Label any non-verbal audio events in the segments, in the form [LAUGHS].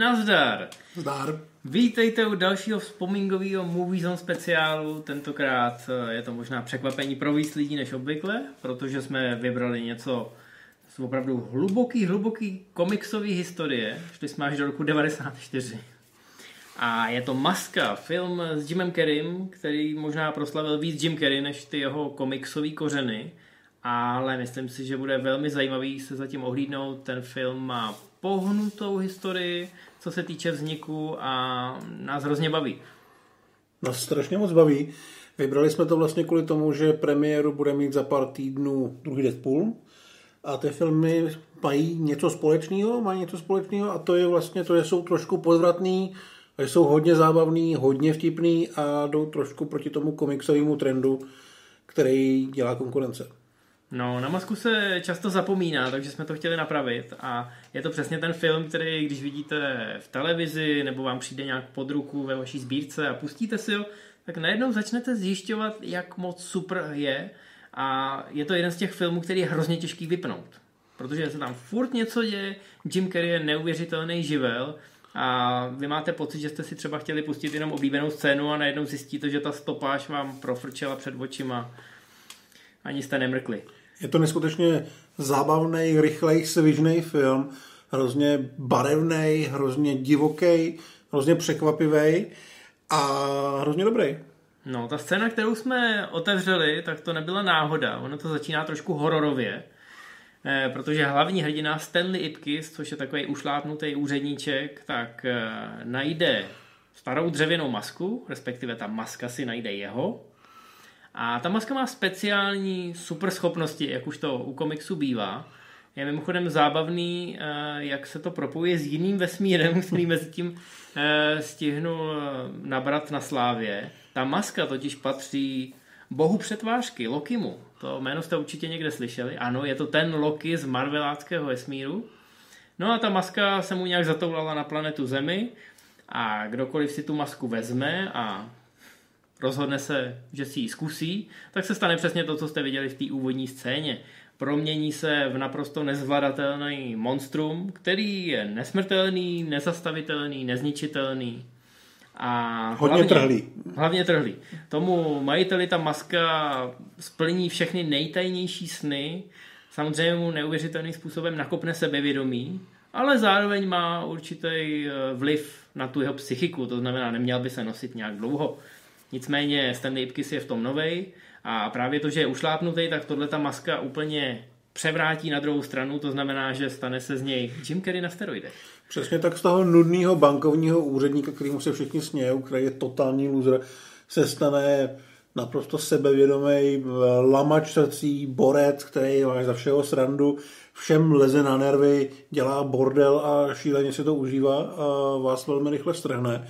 Nazdar! Zdar. Vítejte u dalšího vzpomínkového Movie Zone speciálu. Tentokrát eh, je to možná překvapení pro víc lidí než obvykle, protože jsme vybrali něco z opravdu hluboký, hluboký komiksový historie. Šli jsme až do roku 94. A je to Maska, film s Jimem Carreym, který možná proslavil víc Jim Carrey než ty jeho komiksové kořeny. Ale myslím si, že bude velmi zajímavý se zatím ohlídnout. Ten film má pohnutou historii, co se týče vzniku a nás hrozně baví. Nás strašně moc baví. Vybrali jsme to vlastně kvůli tomu, že premiéru bude mít za pár týdnů druhý Deadpool. A ty filmy mají něco společného, mají něco společného a to je vlastně to, že jsou trošku podvratný, jsou hodně zábavný, hodně vtipný a jdou trošku proti tomu komiksovému trendu, který dělá konkurence. No, na masku se často zapomíná, takže jsme to chtěli napravit a je to přesně ten film, který když vidíte v televizi nebo vám přijde nějak pod ruku ve vaší sbírce a pustíte si ho, tak najednou začnete zjišťovat, jak moc super je a je to jeden z těch filmů, který je hrozně těžký vypnout. Protože se tam furt něco děje, Jim Carrey je neuvěřitelný živel a vy máte pocit, že jste si třeba chtěli pustit jenom oblíbenou scénu a najednou zjistíte, že ta stopáž vám profrčela před očima. Ani jste nemrkli. Je to neskutečně zábavný, rychlej, svižný film, hrozně barevný, hrozně divoký, hrozně překvapivý a hrozně dobrý. No, ta scéna, kterou jsme otevřeli, tak to nebyla náhoda. Ono to začíná trošku hororově, eh, protože hlavní hrdina Stanley Ipkiss, což je takový ušlápnutý úředníček, tak eh, najde starou dřevěnou masku, respektive ta maska si najde jeho, a ta maska má speciální super schopnosti, jak už to u komiksu bývá. Je mimochodem zábavný, eh, jak se to propojuje s jiným vesmírem, [LAUGHS] který mezi tím eh, stihnul eh, nabrat na slávě. Ta maska totiž patří bohu přetvářky, Lokimu. To jméno jste určitě někde slyšeli. Ano, je to ten Loki z Marveláckého vesmíru. No a ta maska se mu nějak zatoulala na planetu Zemi a kdokoliv si tu masku vezme a rozhodne se, že si ji zkusí, tak se stane přesně to, co jste viděli v té úvodní scéně. Promění se v naprosto nezvladatelný monstrum, který je nesmrtelný, nezastavitelný, nezničitelný. A Hodně hlavně, trhlý. Hlavně trhlý. Tomu majiteli ta maska splní všechny nejtajnější sny, samozřejmě mu neuvěřitelným způsobem nakopne sebevědomí, ale zároveň má určitý eh, vliv na tu jeho psychiku, to znamená, neměl by se nosit nějak dlouho. Nicméně Stanley Ipkiss je v tom novej a právě to, že je ušlápnutý, tak tohle ta maska úplně převrátí na druhou stranu, to znamená, že stane se z něj Jim Carrey na steroidech. Přesně tak z toho nudného bankovního úředníka, kterýmu se všichni smějou, který je totální loser, se stane naprosto sebevědomý lamač srdcí, borec, který má za všeho srandu, všem leze na nervy, dělá bordel a šíleně si to užívá a vás velmi rychle strhne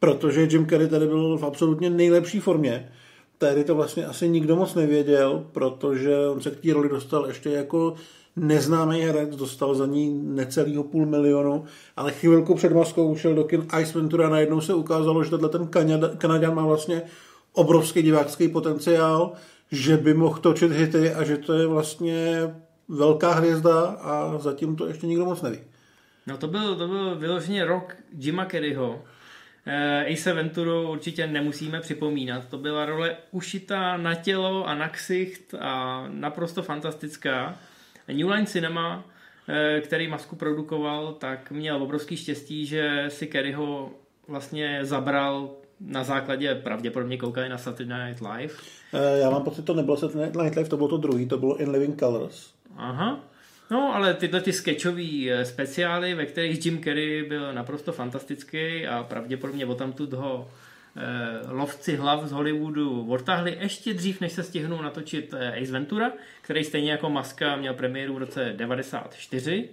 protože Jim Carrey tady byl v absolutně nejlepší formě. Tady to vlastně asi nikdo moc nevěděl, protože on se k té roli dostal ještě jako neznámý herec, dostal za ní necelýho půl milionu, ale chvilku před maskou ušel do kin Ice Ventura a najednou se ukázalo, že tenhle ten Kanaděn má vlastně obrovský divácký potenciál, že by mohl točit hity a že to je vlastně velká hvězda a zatím to ještě nikdo moc neví. No to byl, to byl vyloženě rok Jima Carreyho, Eh, Ace Venturu určitě nemusíme připomínat. To byla role ušitá na tělo a na ksicht a naprosto fantastická. New Line Cinema, eh, který masku produkoval, tak měl obrovský štěstí, že si Kerryho vlastně zabral na základě pravděpodobně koukali na Saturday Night Live. Eh, já mám pocit, to nebylo Saturday Night Live, to bylo to druhý, to bylo In Living Colors. Aha, No, ale tyhle ty sketchový eh, speciály, ve kterých Jim Carrey byl naprosto fantastický a pravděpodobně o tamtud ho eh, lovci hlav z Hollywoodu odtáhli ještě dřív, než se stihnul natočit eh, Ace Ventura, který stejně jako Maska měl premiéru v roce 94.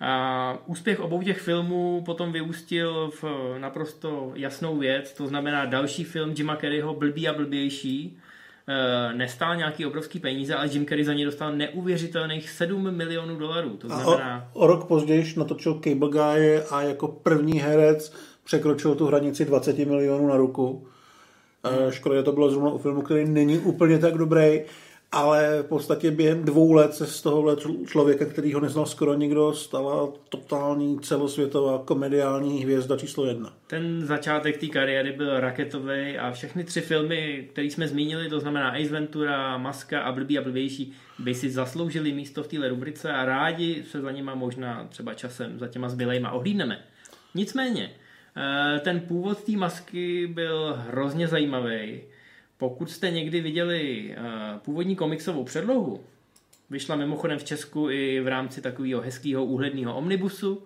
A úspěch obou těch filmů potom vyústil v naprosto jasnou věc, to znamená další film Jima Carreyho Blbý a blbější, nestál nějaký obrovský peníze, ale Jim Carrey za ně dostal neuvěřitelných 7 milionů dolarů. To znamená... o, o rok později natočil Cable Guy a jako první herec překročil tu hranici 20 milionů na ruku. Hmm. Škoda, že to bylo zrovna u filmu, který není úplně tak dobrý, ale v podstatě během dvou let se z tohohle člověka, který ho neznal skoro nikdo, stala totální celosvětová komediální hvězda číslo jedna. Ten začátek té kariéry byl raketový a všechny tři filmy, které jsme zmínili, to znamená Ace Ventura, Maska a Blbý a blbější, by si zasloužili místo v téhle rubrice a rádi se za nima možná třeba časem za těma zbylejma ohlídneme. Nicméně, eh, ten původ té masky byl hrozně zajímavý pokud jste někdy viděli uh, původní komiksovou předlohu, vyšla mimochodem v Česku i v rámci takového hezkého úhledného omnibusu,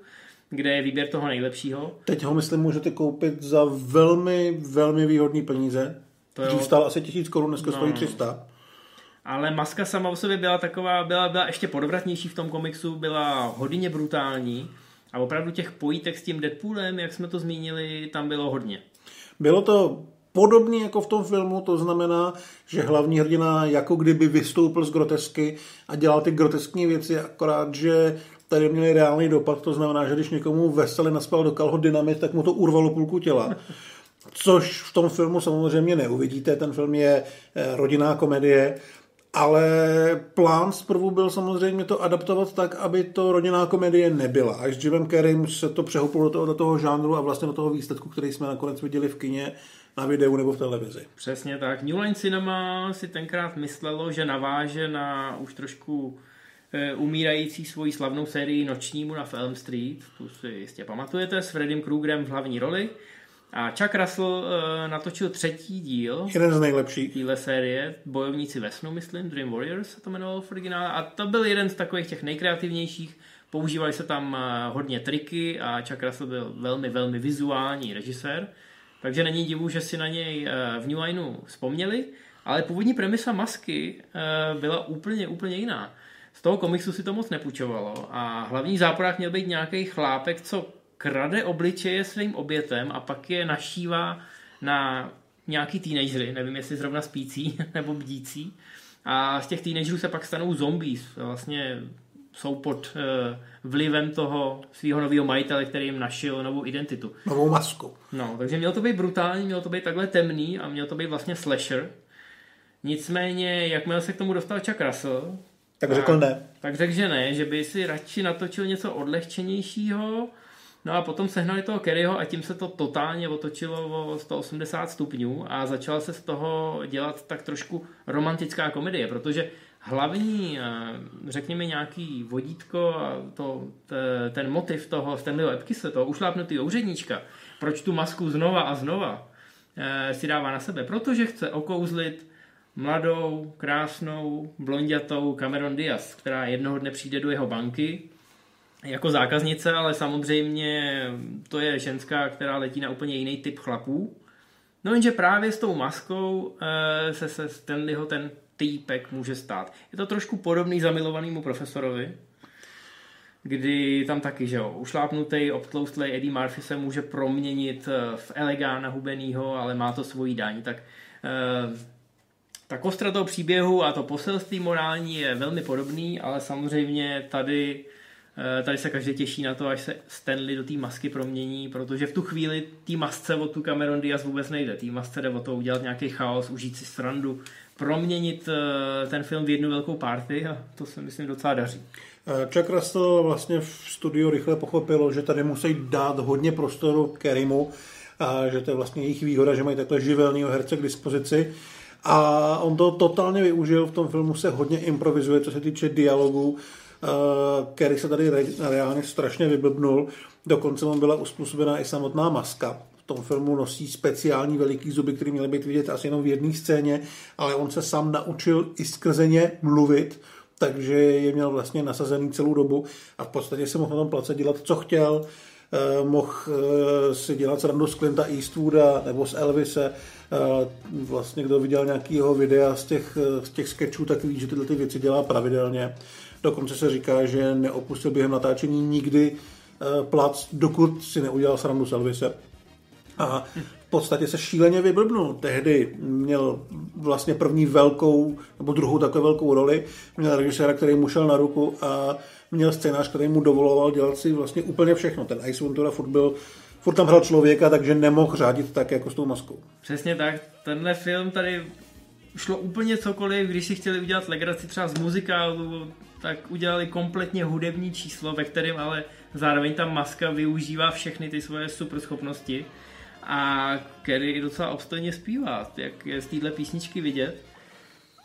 kde je výběr toho nejlepšího. Teď ho, myslím, můžete koupit za velmi, velmi výhodný peníze. To Dřív stál asi tisíc korun, dneska no. stojí 300. Ale maska sama o sobě byla taková, byla, byla ještě podvratnější v tom komiksu, byla hodně brutální a opravdu těch pojítek s tím Deadpoolem, jak jsme to zmínili, tam bylo hodně. Bylo to podobný jako v tom filmu, to znamená, že hlavní hrdina jako kdyby vystoupil z grotesky a dělal ty groteskní věci, akorát, že tady měli reálný dopad, to znamená, že když někomu veselé naspal do kalho dynamit, tak mu to urvalo půlku těla. [LAUGHS] Což v tom filmu samozřejmě neuvidíte, ten film je eh, rodinná komedie, ale plán zprvu byl samozřejmě to adaptovat tak, aby to rodinná komedie nebyla. Až s Jimem Carreym se to přehouplo do toho, do toho žánru a vlastně do toho výsledku, který jsme nakonec viděli v kině, na videu nebo v televizi. Přesně tak. New Line Cinema si tenkrát myslelo, že naváže na už trošku e, umírající svoji slavnou sérii Nočnímu na Elm Street, tu si jistě pamatujete, s Freddym Krugerem v hlavní roli. A Chuck Russell e, natočil třetí díl. Jeden z nejlepších. Díle série, Bojovníci ve snu, myslím, Dream Warriors se to jmenovalo v originále. A to byl jeden z takových těch nejkreativnějších. Používali se tam e, hodně triky a Chuck Russell byl velmi, velmi vizuální režisér. Takže není divu, že si na něj eh, v New Lineu vzpomněli, ale původní premisa masky eh, byla úplně, úplně jiná. Z toho komiksu si to moc nepůjčovalo a hlavní záporák měl být nějaký chlápek, co krade obličeje svým obětem a pak je našívá na nějaký teenagery, nevím jestli zrovna spící [LAUGHS] nebo bdící. A z těch teenagerů se pak stanou zombies. Vlastně jsou pod uh, vlivem toho svého nového majitele, který jim našil novou identitu. Novou masku. No, takže mělo to být brutální, mělo to být takhle temný a mělo to být vlastně slasher. Nicméně, jakmile se k tomu dostal Chuck Russell, tak řekl ne. Tak řekl, že ne, že by si radši natočil něco odlehčenějšího, No a potom sehnali toho Kerryho a tím se to totálně otočilo o 180 stupňů a začala se z toho dělat tak trošku romantická komedie, protože hlavní, eh, řekněme, nějaký vodítko a to, ten motiv toho Stanleyho Epkise, toho ušlápnutého úředníčka, proč tu masku znova a znova eh, si dává na sebe? Protože chce okouzlit mladou, krásnou, blondiatou Cameron Diaz, která jednoho dne přijde do jeho banky jako zákaznice, ale samozřejmě to je ženská, která letí na úplně jiný typ chlapů. No jenže právě s tou maskou eh, se, se Stanleyho ten týpek může stát. Je to trošku podobný zamilovanému profesorovi, kdy tam taky, že jo, ušlápnutý, obtloustlej Eddie Murphy se může proměnit eh, v elegána hubenýho, ale má to svoji daň, tak eh, ta kostra toho příběhu a to poselství morální je velmi podobný, ale samozřejmě tady eh, Tady se každý těší na to, až se Stanley do té masky promění, protože v tu chvíli té masce o tu Cameron Diaz vůbec nejde. Té masce jde o to udělat nějaký chaos, užít si srandu, proměnit eh, ten film v jednu velkou party a to se myslím docela daří. Eh, Chuck Russell vlastně v studiu rychle pochopil, že tady musí dát hodně prostoru Kerimu a že to je vlastně jejich výhoda, že mají takhle živelného herce k dispozici. A on to totálně využil, v tom filmu se hodně improvizuje, co se týče dialogů. Kerry se tady reálně strašně vyblbnul, dokonce mu byla uspůsobená i samotná maska tom filmu nosí speciální veliký zuby, které měly být vidět asi jenom v jedné scéně, ale on se sám naučil i skrze ně mluvit, takže je měl vlastně nasazený celou dobu a v podstatě se mohl na tom place dělat, co chtěl. Eh, mohl eh, si dělat srandu z Clinta Eastwooda nebo z Elvise. Eh, vlastně kdo viděl nějaký jeho videa z těch, z těch sketchů, tak ví, že tyhle ty věci dělá pravidelně. Dokonce se říká, že neopustil během natáčení nikdy plac, dokud si neudělal srandu z Elvise. A v podstatě se šíleně vyblbnul. Tehdy měl vlastně první velkou, nebo druhou takovou velkou roli. Měl režiséra, který mu šel na ruku a měl scénář, který mu dovoloval dělat si vlastně úplně všechno. Ten Ice Ventura furt byl furt tam hrál člověka, takže nemohl řádit tak jako s tou maskou. Přesně tak. Tenhle film tady šlo úplně cokoliv, když si chtěli udělat legraci třeba z muzikálu, tak udělali kompletně hudební číslo, ve kterém ale zároveň ta maska využívá všechny ty svoje super schopnosti a Kerry docela obstojně zpívá, jak je z téhle písničky vidět.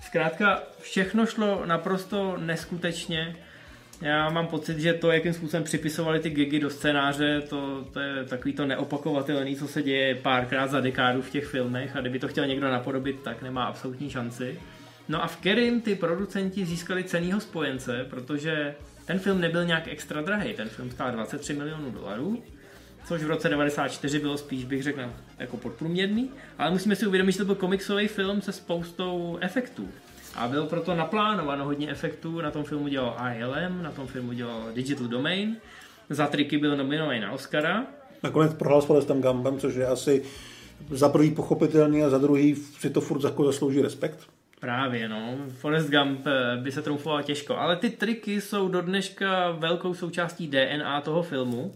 Zkrátka všechno šlo naprosto neskutečně. Já mám pocit, že to, jakým způsobem připisovali ty gigy do scénáře, to, to je takový to neopakovatelný, co se děje párkrát za dekádu v těch filmech a kdyby to chtěl někdo napodobit, tak nemá absolutní šanci. No a v Kerim ty producenti získali cenýho spojence, protože ten film nebyl nějak extra drahý, ten film stál 23 milionů dolarů což v roce 94 bylo spíš, bych řekl, jako podprůměrný, ale musíme si uvědomit, že to byl komiksový film se spoustou efektů. A byl proto naplánováno hodně efektů, na tom filmu dělal ILM, na tom filmu dělal Digital Domain, za triky byl nominovaný na Oscara. Nakonec prohrál s Forrestem Gumpem, což je asi za prvý pochopitelný a za druhý si to furt zaslouží respekt. Právě, no. Forrest Gump eh, by se troufoval těžko, ale ty triky jsou do dneška velkou součástí DNA toho filmu.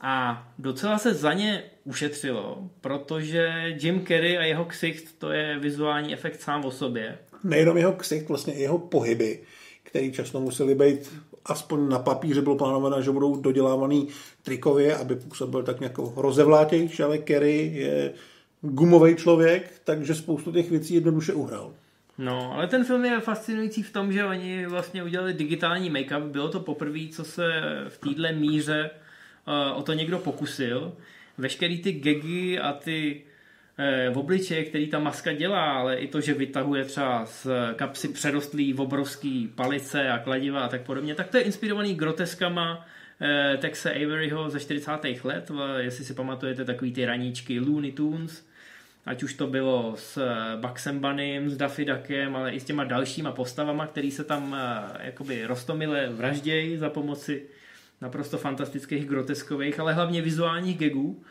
A docela se za ně ušetřilo, protože Jim Carrey a jeho ksicht, to je vizuální efekt sám o sobě. Nejenom jeho ksicht, vlastně i jeho pohyby, který často museli být aspoň na papíře bylo plánované, že budou dodělávaný trikově, aby působil tak nějak rozevlátější, ale Kerry je gumový člověk, takže spoustu těch věcí jednoduše uhrál. No, ale ten film je fascinující v tom, že oni vlastně udělali digitální make-up. Bylo to poprvé, co se v této míře o to někdo pokusil. Veškerý ty gegy a ty e, v obliče, který ta maska dělá, ale i to, že vytahuje třeba z kapsy přerostlý v obrovský palice a kladiva a tak podobně, tak to je inspirovaný groteskama e, Texe Averyho ze 40. let, jestli si pamatujete takový ty raníčky Looney Tunes, ať už to bylo s e, Bugsem Bunnym, s Daffy Duckem, ale i s těma dalšíma postavama, který se tam jakoby roztomile vraždějí za pomoci naprosto fantastických, groteskových, ale hlavně vizuálních gegů,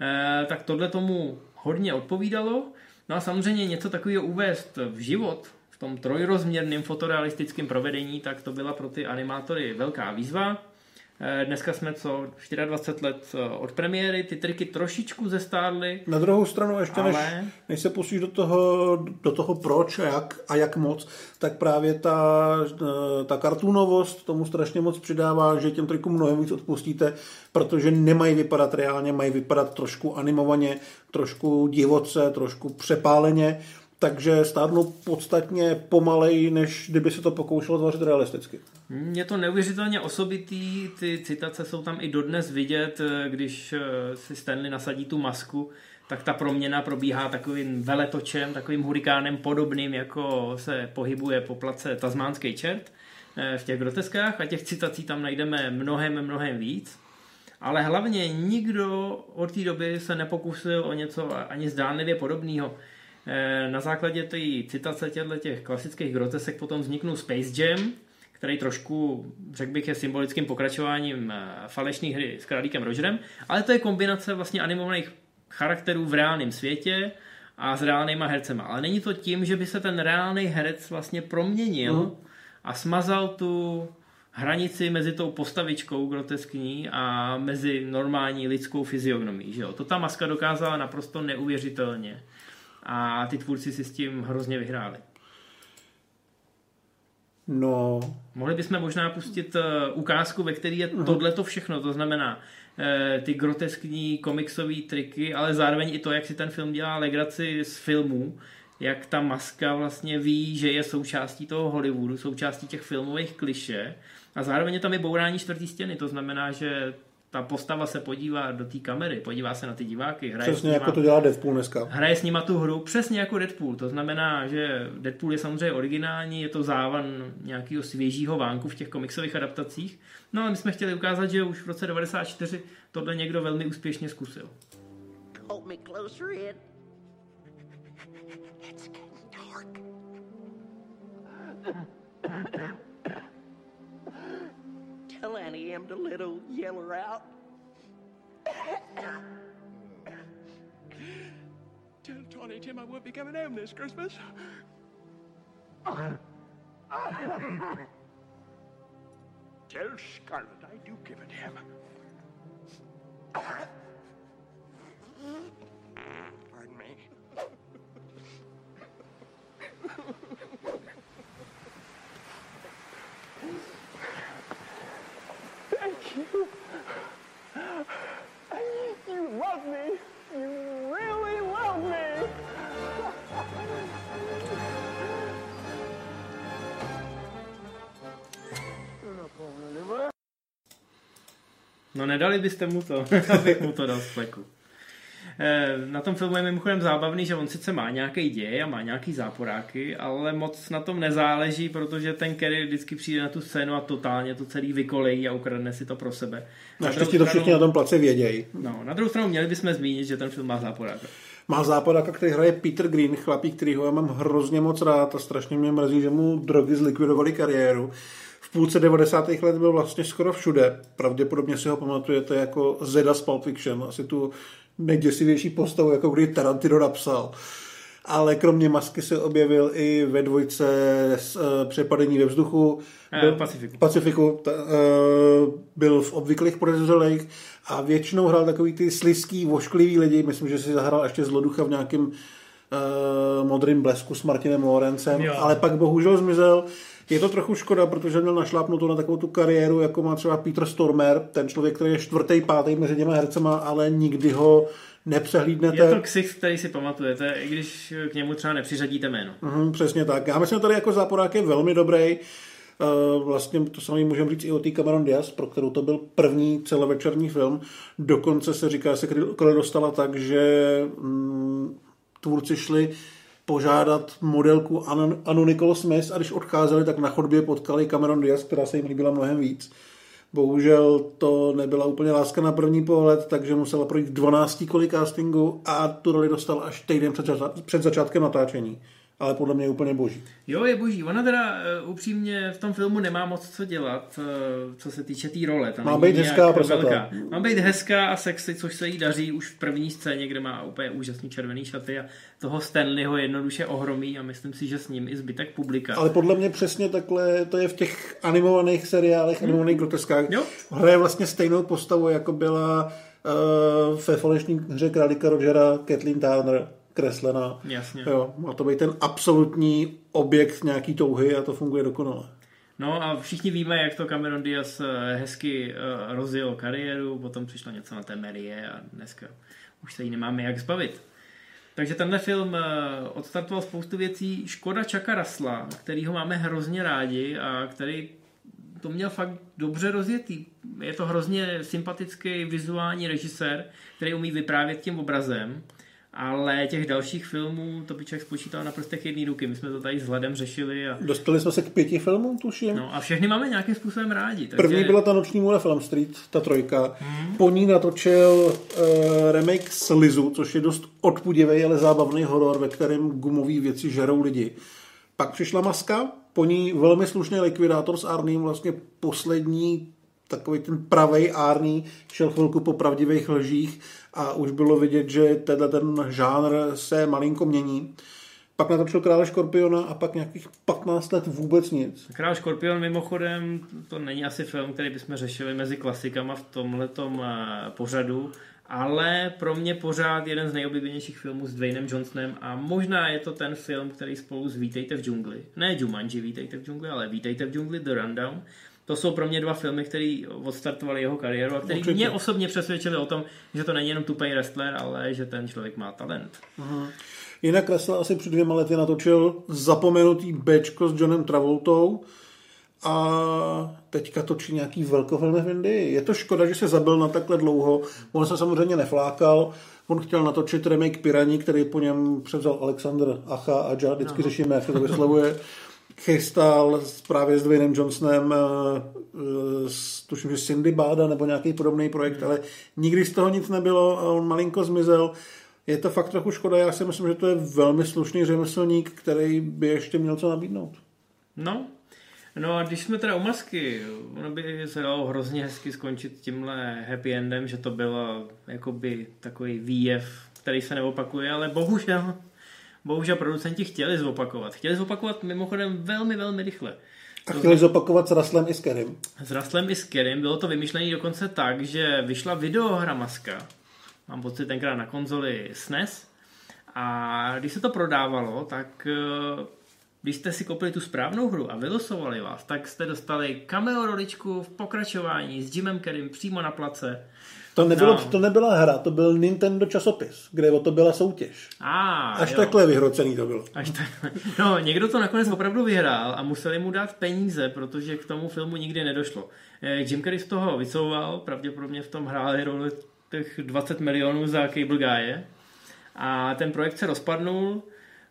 eh, tak tohle tomu hodně odpovídalo. No a samozřejmě něco takového uvést v život, v tom trojrozměrném fotorealistickém provedení, tak to byla pro ty animátory velká výzva. Eh, dneska jsme co 24 let eh, od premiéry, ty triky trošičku zestárly. Na druhou stranu ještě ale... než, než se pustíš do toho, do toho proč a jak, a jak moc, tak právě ta, eh, ta kartunovost tomu strašně moc přidává, že těm trikům mnohem víc odpustíte, protože nemají vypadat reálně, mají vypadat trošku animovaně, trošku divoce, trošku přepáleně takže stárnou podstatně pomaleji, než kdyby se to pokoušelo tvořit realisticky. Je to neuvěřitelně osobitý, ty citace jsou tam i dodnes vidět, eh, když eh, si Stanley nasadí tu masku, tak ta proměna probíhá takovým veletočem, takovým hurikánem podobným, jako se pohybuje po place Tazmánský čert eh, v těch groteskách a těch citací tam najdeme mnohem, mnohem víc. Ale hlavně nikdo od té doby se nepokusil o něco ani zdánlivě podobného. Eh, na základě té citace těch klasických grotesek potom vzniknul Space Jam, který trošku, řekl bych, je symbolickým pokračováním eh, falešné hry s králíkem Rogerem, ale to je kombinace vlastně animovaných charakterů v reálném světě a s reálnýma hercema. Ale není to tím, že by se ten reálný herec vlastně proměnil uh-huh. a smazal tu hranici mezi tou postavičkou groteskní a mezi normální lidskou fyziognomí. Že jo? To ta maska dokázala naprosto neuvěřitelně a ty tvůrci si s tím hrozně vyhráli. No. Mohli bychom možná pustit eh, ukázku, ve které je mhm. tohle to všechno, to znamená eh, ty groteskní komiksové triky, ale zároveň i to, jak si ten film dělá legraci z filmů, jak ta maska vlastně ví, že je součástí toho Hollywoodu, součástí těch filmových kliše a zároveň je tam i bourání čtvrtý stěny, to znamená, že ta postava se podívá do té kamery, podívá se na ty diváky, hraje Přesně s nima, jako to dělá Deadpool dneska. Hraje s nima tu hru, přesně jako Deadpool. To znamená, že Deadpool je samozřejmě originální, je to závan nějakého svěžího vánku v těch komiksových adaptacích. No ale my jsme chtěli ukázat, že už v roce 94 tohle někdo velmi úspěšně zkusil. Hold me Delaney M. DeLittle yell her out. Tell Tiny Tim I won't be coming home this Christmas. Tell Scarlet I do give it him. No nedali byste mu to, [LAUGHS] abych mu to dal z [LAUGHS] pleku. Eh, na tom filmu je mimochodem zábavný, že on sice má nějaký děj a má nějaký záporáky, ale moc na tom nezáleží, protože ten Kerry vždycky přijde na tu scénu a totálně to celý vykolejí a ukradne si to pro sebe. Naštěstí to všichni na tom place vědějí. No, na druhou stranu měli bychom zmínit, že ten film má záporáka. Má západáka, který hraje Peter Green, chlapík, který ho já mám hrozně moc rád a strašně mě mrzí, že mu drogy zlikvidovali kariéru. V půlce 90. let byl vlastně skoro všude. Pravděpodobně si ho pamatujete jako Zeda z Pulp Fiction, asi tu nejděsivější postavu, jako kdy Tarantino napsal. Ale kromě masky se objevil i ve dvojce s, uh, přepadení ve vzduchu. Byl, Pacifiku. Pacifiku uh, byl v obvyklých podezřelých a většinou hrál takový ty slizký, vošklivý lidi. Myslím, že si zahrál ještě zloducha v nějakém uh, modrým blesku s Martinem Lorencem, jo. ale pak bohužel zmizel. Je to trochu škoda, protože měl našlápnutou na takovou tu kariéru, jako má třeba Peter Stormer, ten člověk, který je čtvrtý, pátý mezi těma hercema, ale nikdy ho nepřehlídnete. Je to ksich, který si pamatujete, i když k němu třeba nepřiřadíte jméno. Mhm, přesně tak. Já myslím, že tady jako záporák je velmi dobrý. Vlastně to samé můžeme říct i o té Cameron Diaz, pro kterou to byl první celovečerní film. Dokonce se říká, se kdy dostala tak, že mm, tvůrci šli požádat modelku Anu Nicole Smith a když odcházeli, tak na chodbě potkali Cameron Diaz, která se jim líbila mnohem víc. Bohužel to nebyla úplně láska na první pohled, takže musela projít 12 kolik castingu a tu roli dostal až týden před, před začátkem natáčení ale podle mě je úplně boží. Jo, je boží. Ona teda uh, upřímně v tom filmu nemá moc co dělat, uh, co se týče té tý role. Tam má být hezká velká. Má být hezká a sexy, což se jí daří už v první scéně, kde má úplně úžasný červený šaty a toho Stanleyho jednoduše ohromí a myslím si, že s ním i zbytek publika. Ale podle mě přesně takhle to je v těch animovaných seriálech, hmm. animovaných groteskách. Jo. Hraje vlastně stejnou postavu, jako byla uh, ve falešní hře králíka Rogera Kathleen Turner kreslená. Jasně. Jo, má to být ten absolutní objekt nějaký touhy a to funguje dokonale. No a všichni víme, jak to Cameron Diaz eh, hezky uh, rozjel kariéru, potom přišlo něco na té Merie a dneska už se jí nemáme jak zbavit. Takže tenhle film uh, odstartoval spoustu věcí. Škoda Čaka Rasla, který ho máme hrozně rádi a který to měl fakt dobře rozjetý. Je to hrozně sympatický vizuální režisér, který umí vyprávět tím obrazem ale těch dalších filmů to by člověk spočítal na prstech jedné ruky. My jsme to tady s Hledem řešili. A... Dostali jsme se k pěti filmům, tuším. No a všechny máme nějakým způsobem rádi. Takže... První byla ta noční můle Film Street, ta trojka. Hmm. Po ní natočil uh, remake Slizu, což je dost odpudivý, ale zábavný horor, ve kterém gumový věci žerou lidi. Pak přišla Maska, po ní velmi slušný likvidátor s Arným, vlastně poslední takový ten pravej Arný šel chvilku po pravdivých lžích a už bylo vidět, že tenhle ten žánr se malinko mění. Pak natočil Krále Škorpiona a pak nějakých 15 let vůbec nic. Král Škorpion mimochodem, to není asi film, který bychom řešili mezi klasikama v tomhletom eh, pořadu, ale pro mě pořád jeden z nejoblíbenějších filmů s Dwaynem Johnsonem a možná je to ten film, který spolu s Vítejte v džungli, ne Jumanji Vítejte v džungli, ale Vítejte v džungli, The Rundown, to jsou pro mě dva filmy, které odstartovaly jeho kariéru a které mě osobně přesvědčili o tom, že to není jenom tupý wrestler, ale že ten člověk má talent. Aha. Jinak Russell asi před dvěma lety natočil zapomenutý Bčko s Johnem Travoltou a teďka točí nějaký velkofilmy v Indii. Je to škoda, že se zabil na takhle dlouho. On se samozřejmě neflákal. On chtěl natočit remake Piraní, který po něm převzal Alexander Acha a já vždycky no. řešíme, jak se to vyslovuje. [LAUGHS] chystal právě s Dwaynem Johnsonem eh, eh, s, tuším, že Cindy Bada nebo nějaký podobný projekt, hmm. ale nikdy z toho nic nebylo a on malinko zmizel. Je to fakt trochu škoda, já si myslím, že to je velmi slušný řemeslník, který by ještě měl co nabídnout. No, No a když jsme teda u masky, ono by se dalo hrozně hezky skončit tímhle happy endem, že to bylo jakoby takový výjev, který se neopakuje, ale bohužel bohužel producenti chtěli zopakovat. Chtěli zopakovat mimochodem velmi, velmi rychle. A chtěli zopakovat s Raslem i s Kerim. S Raslem i s Kerim. Bylo to vymyšlené dokonce tak, že vyšla videohra Maska. Mám pocit tenkrát na konzoli SNES. A když se to prodávalo, tak eh, když jste si koupili tu správnou hru a vylosovali vás, tak jste dostali cameo roličku v pokračování s Jimem Kerrym přímo na place. To, nebylo, no. to nebyla hra, to byl Nintendo časopis, kde o to byla soutěž. A, Až jo. takhle vyhrocený to bylo. Až tak... No, někdo to nakonec opravdu vyhrál a museli mu dát peníze, protože k tomu filmu nikdy nedošlo. Eh, Jim Carrey z toho vycouval, pravděpodobně v tom hráli roli těch 20 milionů za Cable Guy. A ten projekt se rozpadnul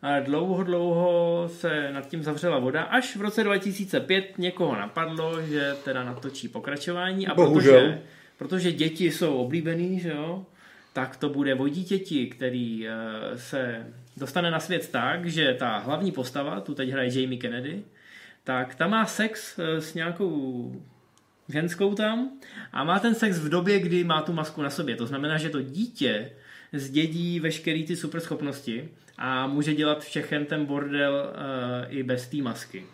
a dlouho, dlouho se nad tím zavřela voda, až v roce 2005 někoho napadlo, že teda natočí pokračování a Bohužel. protože, protože děti jsou oblíbený, že jo, tak to bude o dítěti, který eh, se dostane na svět tak, že ta hlavní postava, tu teď hraje Jamie Kennedy, tak ta má sex eh, s nějakou ženskou tam a má ten sex v době, kdy má tu masku na sobě. To znamená, že to dítě zdědí veškerý ty superschopnosti a může dělat všechen ten bordel uh, i bez té masky.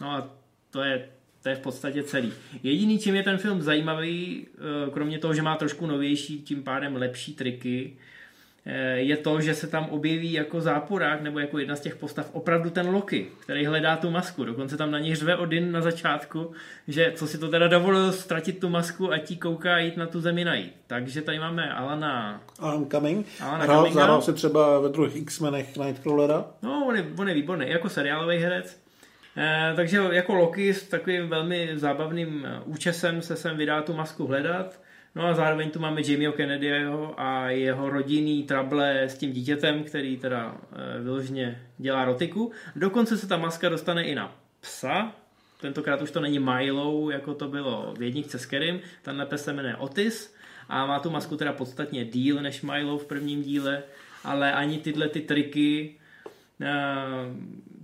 No a to je, to je v podstatě celý. Jediný, čím je ten film zajímavý, uh, kromě toho, že má trošku novější, tím pádem lepší triky, eh, je to, že se tam objeví jako záporák nebo jako jedna z těch postav opravdu ten Loki, který hledá tu masku. Dokonce tam na něj řve Odin na začátku, že co si to teda dovolil ztratit tu masku a ti kouká jít na tu zemi najít. Takže tady máme Alana Alan Cumming. Alana Hrál, Cumminga. zahrál se třeba ve druhých X-menech Nightcrawlera. No, on je, on je výborný, jako seriálový herec. E, takže jako Loki s takovým velmi zábavným eh, účesem se sem vydá tu masku hledat. No a zároveň tu máme Jamieho Kennedyho a jeho rodinný trable s tím dítětem, který teda e, vyloženě dělá rotiku. Dokonce se ta maska dostane i na psa. Tentokrát už to není Milo, jako to bylo v jedničce s Kerim. Tenhle pes se jmenuje Otis a má tu masku teda podstatně díl než Milo v prvním díle, ale ani tyhle ty triky Eh,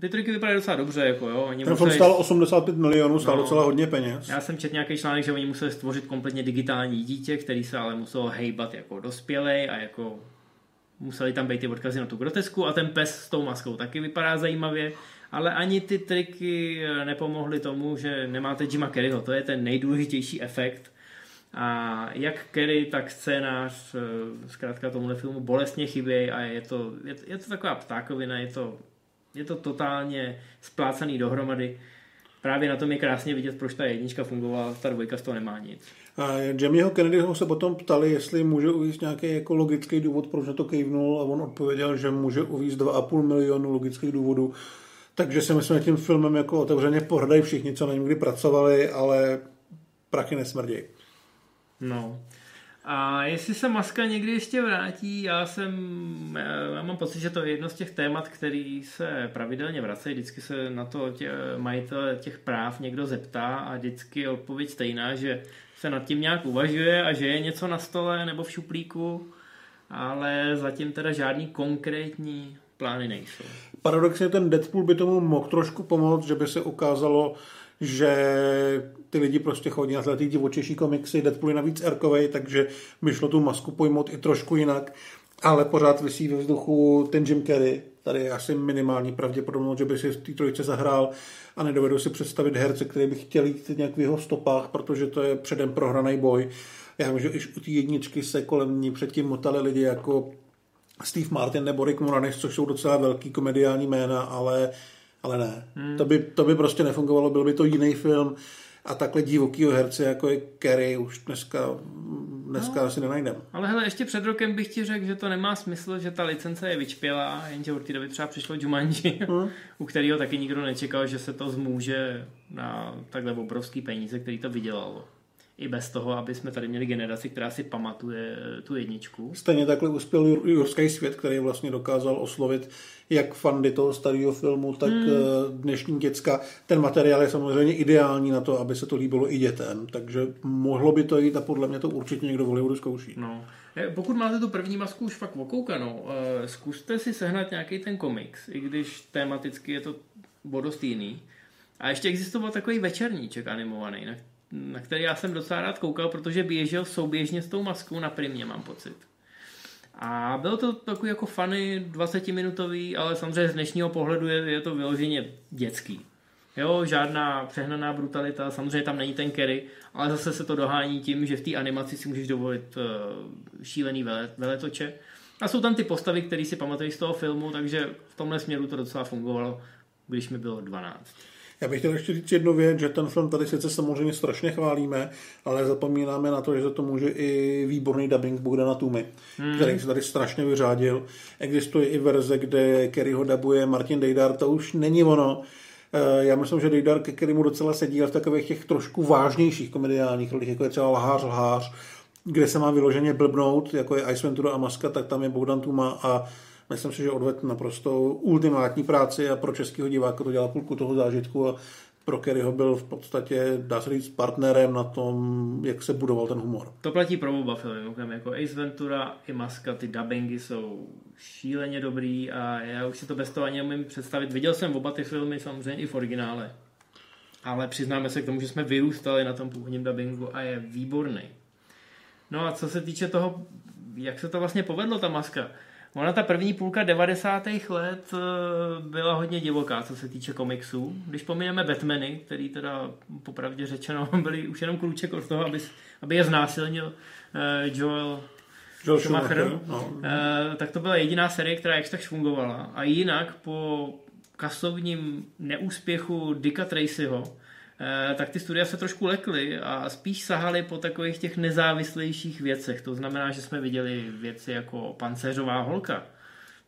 ty triky vypadají docela dobře, jako jo. Oni Ten film museli- stál 85 milionů, stál No. docela hodně peněz. já jsem četl nějaký článek, že oni museli stvořit kompletně digitální dítě, který se ale muselo hejbat jako dospělej a jako museli tam být ty odkazy na tu grotesku a ten pes s tou maskou taky vypadá zajímavě, ale ani ty triky eh, nepomohly tomu, že nemáte Jima Kerryho, to je ten nejdůležitější efekt. A jak Kerry, tak scénář eh, zkrátka tomuhle filmu bolestně chybějí a je to, je, to- je to taková ptákovina, je to, je to totálně splácaný dohromady. Právě na tom je krásně vidět, proč ta jednička fungovala, ta dvojka z toho nemá nic. A Jamieho Kennedyho se potom ptali, jestli může uvíct nějaký jako logický důvod, proč na to kejvnul a on odpověděl, že může uvíct 2,5 milionu logických důvodů. Takže si myslím, že tím filmem jako otevřeně pohrdají všichni, co na něm kdy pracovali, ale prachy nesmrdějí. No. A jestli se maska někdy ještě vrátí, já jsem, já mám pocit, že to je jedno z těch témat, který se pravidelně vracejí, vždycky se na to tě, majitel těch práv někdo zeptá a vždycky je odpověď stejná, že se nad tím nějak uvažuje a že je něco na stole nebo v šuplíku, ale zatím teda žádný konkrétní plány nejsou. Paradoxně ten Deadpool by tomu mohl trošku pomoct, že by se ukázalo, že ty lidi prostě chodí na ty divočejší komiksy, Deadpool je navíc erkovej, takže by šlo tu masku pojmout i trošku jinak, ale pořád vysí ve vzduchu ten Jim Carrey, tady je asi minimální pravděpodobnost, že by si v té trojice zahrál a nedovedu si představit herce, který by chtěl jít nějak v jeho stopách, protože to je předem prohraný boj. Já vím, že už u té jedničky se kolem ní předtím motali lidi jako Steve Martin nebo Rick Moranis, což jsou docela velký komediální jména, ale, ale ne. Hmm. To, by, to by prostě nefungovalo, byl by to jiný film a takhle divokýho herce, jako je Kerry, už dneska, dneska no. asi nenajdem. Ale hele, ještě před rokem bych ti řekl, že to nemá smysl, že ta licence je vyčpělá, jenže od té doby třeba přišlo Jumanji, Hmm. [LAUGHS] u kterého taky nikdo nečekal, že se to zmůže na takhle obrovský peníze, který to vydělalo. I bez toho, aby jsme tady měli generaci, která si pamatuje tu jedničku. Stejně takhle uspěl Jur- Jurský svět, který vlastně dokázal oslovit jak fandy toho starého filmu, tak hmm. dnešní děcka. Ten materiál je samozřejmě ideální na to, aby se to líbilo i dětem, takže mohlo by to jít a podle mě to určitě někdo v Hollywoodu zkouší. No. Eh, Pokud máte tu první masku už fakt okoukanou, eh, zkuste si sehnat nějaký ten komiks, i když tematicky je to o dost jiný. A ještě existoval takový večerníček animovaný, na, na který já jsem docela rád koukal, protože běžel souběžně s tou maskou na primě, mám pocit. A bylo to takový jako funny, 20-minutový, ale samozřejmě z dnešního pohledu je, je to vyloženě dětský. Jo, žádná přehnaná brutalita, samozřejmě tam není ten Kerry, ale zase se to dohání tím, že v té animaci si můžeš dovolit uh, šílený vele, veletoče. A jsou tam ty postavy, které si pamatuješ z toho filmu, takže v tomhle směru to docela fungovalo. když mi bylo 12. Já bych chtěl ještě říct jednu věc, že ten film tady sice samozřejmě strašně chválíme, ale zapomínáme na to, že za to může i výborný dubbing Bogdana Tumy, hmm. který se tady strašně vyřádil. Existuje i verze, kde Kerry ho dabuje Martin Dejdar, to už není ono. Eh, já myslím, že Dejdar, ke kterému docela sedí v takových těch trošku vážnějších komediálních rolích, jako je třeba Lhář, Lhář, kde se má vyloženě blbnout, jako je Ice Ventura a Maska, tak tam je Bogdan Tuma a Myslím si, že odvedl naprosto ultimátní práci a pro českého diváka to dělal půlku toho zážitku a pro Kerryho byl v podstatě, dá se říct, partnerem na tom, jak se budoval ten humor. To platí pro oba filmy, jako Ace Ventura i Maska, ty dubbingy jsou šíleně dobrý a já už si to bez toho ani nemůžu představit. Viděl jsem oba ty filmy samozřejmě i v originále, ale přiznáme se k tomu, že jsme vyrůstali na tom původním dubbingu a je výborný. No a co se týče toho, jak se to vlastně povedlo, ta maska, Ona ta první půlka 90. let eh, byla hodně divoká, co se týče komiksů. Když pomineme Batmany, který teda popravdě řečeno [LAUGHS] byli už jenom kluček od toho, aby, aby je znásilnil uh, Joel Joel Schumacher, no. uh, tak to byla jediná série, která jak tak fungovala. A jinak po kasovním neúspěchu Dicka Tracyho, Eh, tak ty studia se trošku lekly a spíš sahali po takových těch nezávislejších věcech. To znamená, že jsme viděli věci jako pancéřová holka,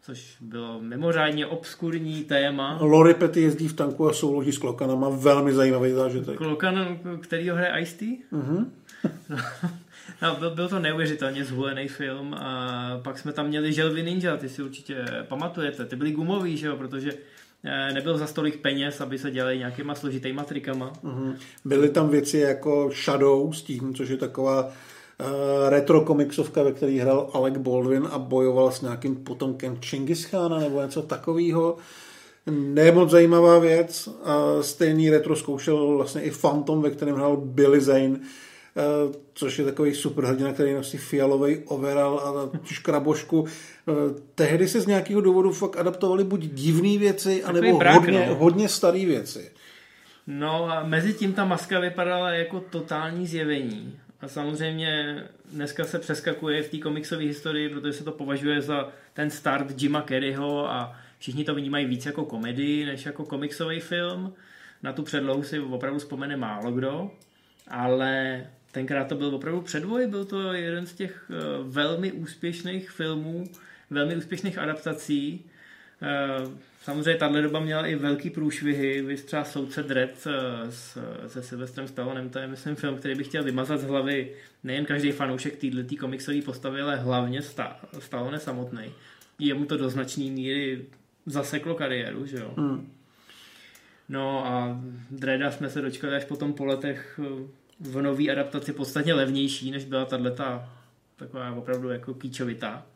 což bylo mimořádně obskurní téma. Lori Petty jezdí v tanku a souloží s klokanama, velmi zajímavý zážitek. Klokan, který ho hraje Ice-T? Mm-hmm. [LAUGHS] No, byl, byl to neuvěřitelně zhulený film a pak jsme tam měli Želvy Ninja, ty si určitě pamatujete, ty byly gumový, že jo, protože Eh, nebyl za stolik peněz, aby se dělali nějakýma složitýma trikama. Mm-hmm. Byly tam věci jako Shadow s tím, což je taková uh, retro komiksovka, ve který hrál Alec Baldwin a bojoval s nějakým potomkem Chingis Khana nebo něco takového. Nemoc zajímavá věc. Uh, stejný retro zkoušel vlastně i Phantom, ve kterém hrál Billy Zane Eh, což je takový superhrdina, který nosí fialový overall a škrabošku. Eh, tehdy se z nějakého důvodu fakt adaptovali buď divné věci, anebo brak, hodně, no. hodně staré věci. No a mezi tím ta maska vypadala jako totální zjevení. A samozřejmě dneska se přeskakuje v té komiksové historii, protože se to považuje za ten start Jima Carreyho a všichni to vnímají víc jako komedii, než jako komiksový film. Na tu předlohu si opravdu vzpomene málo kdo, ale tenkrát to byl opravdu předvoj, byl to jeden z těch uh, velmi úspěšných filmů, velmi úspěšných adaptací. Uh, samozřejmě tahle doba měla i velký průšvihy, vy třeba Soudce Dredd uh, s, se Sylvestrem Stallonem, to je myslím film, který bych chtěl vymazat z hlavy nejen každý fanoušek této komiksové postavy, ale hlavně sta, Stallone samotný. Jemu to do značné míry zaseklo kariéru, že jo. Hmm. No a Dreda jsme se dočkali až potom po letech v nové adaptaci podstatně levnější, než byla tato taková opravdu jako kýčovitá.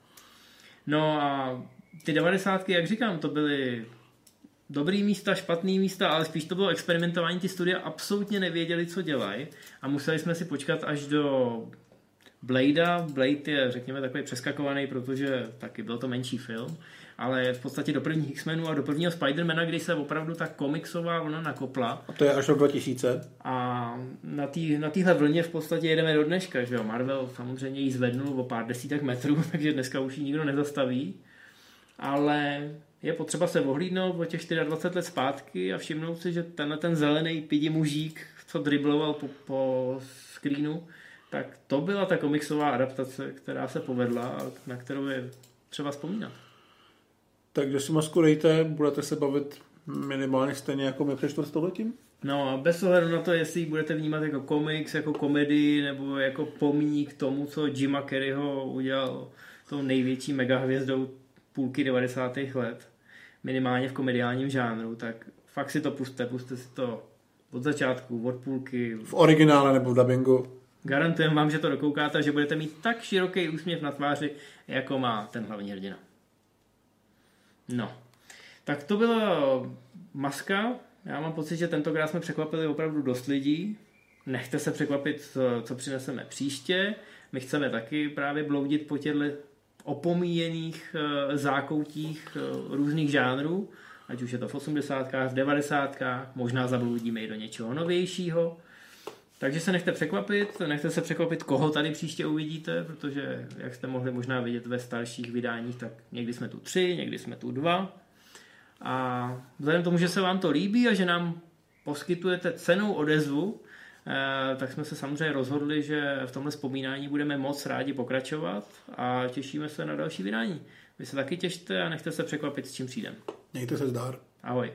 No a ty devadesátky, jak říkám, to byly dobrý místa, špatný místa, ale spíš to bylo experimentování. Ty studia absolutně nevěděli, co dělají a museli jsme si počkat až do Bladea. Blade je, řekněme, takový přeskakovaný, protože taky byl to menší film ale v podstatě do prvních X-menů a do prvního Spidermana, kdy se opravdu ta komiksová vlna nakopla. A to je až rok 2000. A na, tý, na téhle vlně v podstatě jedeme do dneška, že jo. Marvel samozřejmě ji zvednul o pár desítek metrů, [LAUGHS] takže dneska už ji nikdo nezastaví. Ale je potřeba se ohlídnout o těch 24 let zpátky a všimnout si, že tenhle ten zelený pidi mužík, co dribloval po, po screenu, tak to byla ta komiksová adaptace, která se povedla a na kterou je třeba vzpomínat. Takže si masku dejte, budete se bavit minimálně stejně jako my před čtvrtstoletím? No a bez ohledu na to, jestli ji budete vnímat jako komiks, jako komedii nebo jako pomník tomu, co Jima Carreyho udělal tou největší megahvězdou půlky 90. let, minimálně v komediálním žánru, tak fakt si to puste, puste si to od začátku, od půlky. V originále nebo v dubbingu. Garantujeme vám, že to dokoukáte, že budete mít tak široký úsměv na tváři, jako má ten hlavní hrdina. No, tak to byla maska. Já mám pocit, že tentokrát jsme překvapili opravdu dost lidí. Nechte se překvapit, co přineseme příště. My chceme taky právě bloudit po těchto opomíjených eh, zákoutích eh, různých žánrů, ať už je to v 80. v 90. možná zabloudíme i do něčeho novějšího. Takže se nechte překvapit, nechte se překvapit, koho tady příště uvidíte, protože jak jste mohli možná vidět ve starších vydáních, tak někdy jsme tu tři, někdy jsme tu dva. A vzhledem k tomu, že se vám to líbí a že nám poskytujete cenou odezvu, eh, tak jsme se samozřejmě rozhodli, že v tomhle vzpomínání budeme moc rádi pokračovat a těšíme se na další vydání. Vy se taky těšte a nechte se překvapit, s čím přijdem. Mějte se zdar. Ahoj.